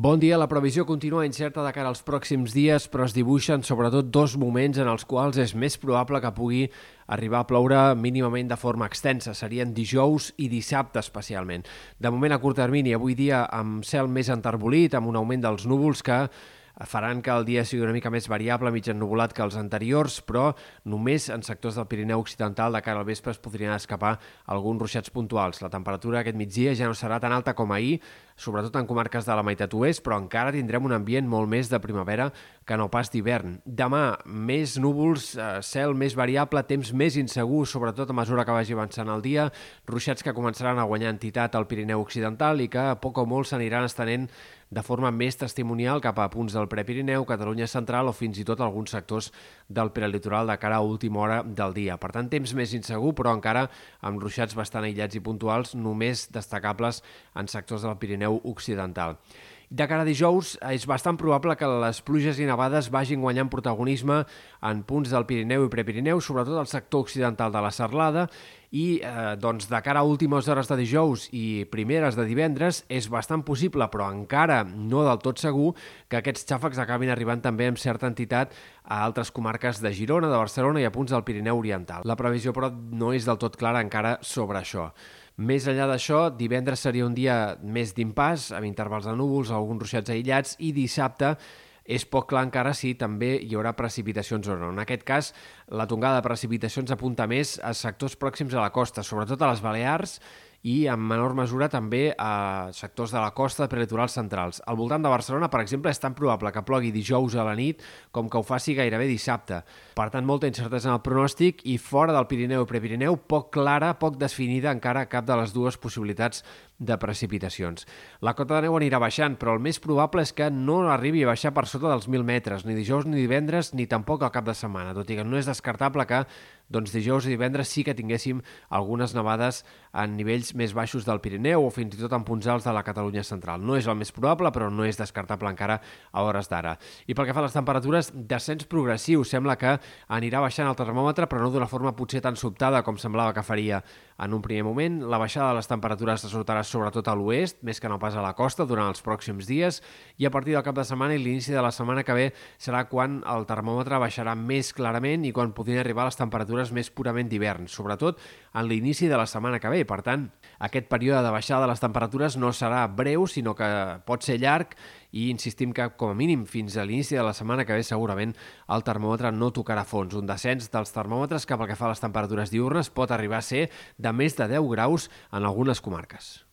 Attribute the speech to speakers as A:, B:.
A: Bon dia. La previsió continua incerta de cara als pròxims dies, però es dibuixen sobretot dos moments en els quals és més probable que pugui arribar a ploure mínimament de forma extensa. Serien dijous i dissabte especialment. De moment a curt termini, avui dia amb cel més enterbolit, amb un augment dels núvols que faran que el dia sigui una mica més variable, mig ennubulat que els anteriors, però només en sectors del Pirineu Occidental de cara al vespre es podrien escapar alguns ruixats puntuals. La temperatura aquest migdia ja no serà tan alta com ahir, sobretot en comarques de la meitat oest, però encara tindrem un ambient molt més de primavera que no pas d'hivern. Demà, més núvols, eh, cel més variable, temps més insegur, sobretot a mesura que vagi avançant el dia, ruixats que començaran a guanyar entitat al Pirineu Occidental i que a poc o molt s'aniran estenent de forma més testimonial cap a punts del Prepirineu, Catalunya Central o fins i tot alguns sectors del prelitoral de cara a última hora del dia. Per tant, temps més insegur, però encara amb ruixats bastant aïllats i puntuals, només destacables en sectors del Pirineu Occidental. De cara a dijous, és bastant probable que les pluges i nevades vagin guanyant protagonisme en punts del Pirineu i Prepirineu, sobretot al sector occidental de la Serlada, i eh, doncs, de cara a últimes hores de dijous i primeres de divendres és bastant possible, però encara no del tot segur, que aquests xàfecs acabin arribant també amb certa entitat a altres comarques de Girona, de Barcelona i a punts del Pirineu Oriental. La previsió, però, no és del tot clara encara sobre això. Més enllà d'això, divendres seria un dia més d'impàs, amb intervals de núvols, alguns ruixats aïllats, i dissabte és poc clar encara si també hi haurà precipitacions o no. En aquest cas, la tongada de precipitacions apunta més a sectors pròxims a la costa, sobretot a les Balears i en menor mesura també a sectors de la costa prelitorals centrals. Al voltant de Barcelona, per exemple, és tan probable que plogui dijous a la nit com que ho faci gairebé dissabte. Per tant, molta incertesa en el pronòstic i fora del Pirineu i Prepirineu, poc clara, poc definida encara cap de les dues possibilitats de precipitacions. La cota de neu anirà baixant, però el més probable és que no arribi a baixar per sota dels 1.000 metres, ni dijous ni divendres, ni tampoc al cap de setmana, tot i que no és descartable que doncs, dijous i divendres sí que tinguéssim algunes nevades en nivells més baixos del Pirineu o fins i tot en punts alts de la Catalunya central. No és el més probable, però no és descartable encara a hores d'ara. I pel que fa a les temperatures, descens progressiu. Sembla que anirà baixant el termòmetre, però no d'una forma potser tan sobtada com semblava que faria en un primer moment. La baixada de les temperatures es notarà sobretot a l'oest, més que no pas a la costa, durant els pròxims dies, i a partir del cap de setmana i l'inici de la setmana que ve serà quan el termòmetre baixarà més clarament i quan podrien arribar les temperatures més purament d'hivern, sobretot en l'inici de la setmana que ve. Per tant, aquest període de baixada de les temperatures no serà breu, sinó que pot ser llarg i insistim que com a mínim fins a l'inici de la setmana que ve segurament el termòmetre no tocarà fons. Un descens dels termòmetres cap al que fa a les temperatures diurnes pot arribar a ser de més de 10 graus en algunes comarques.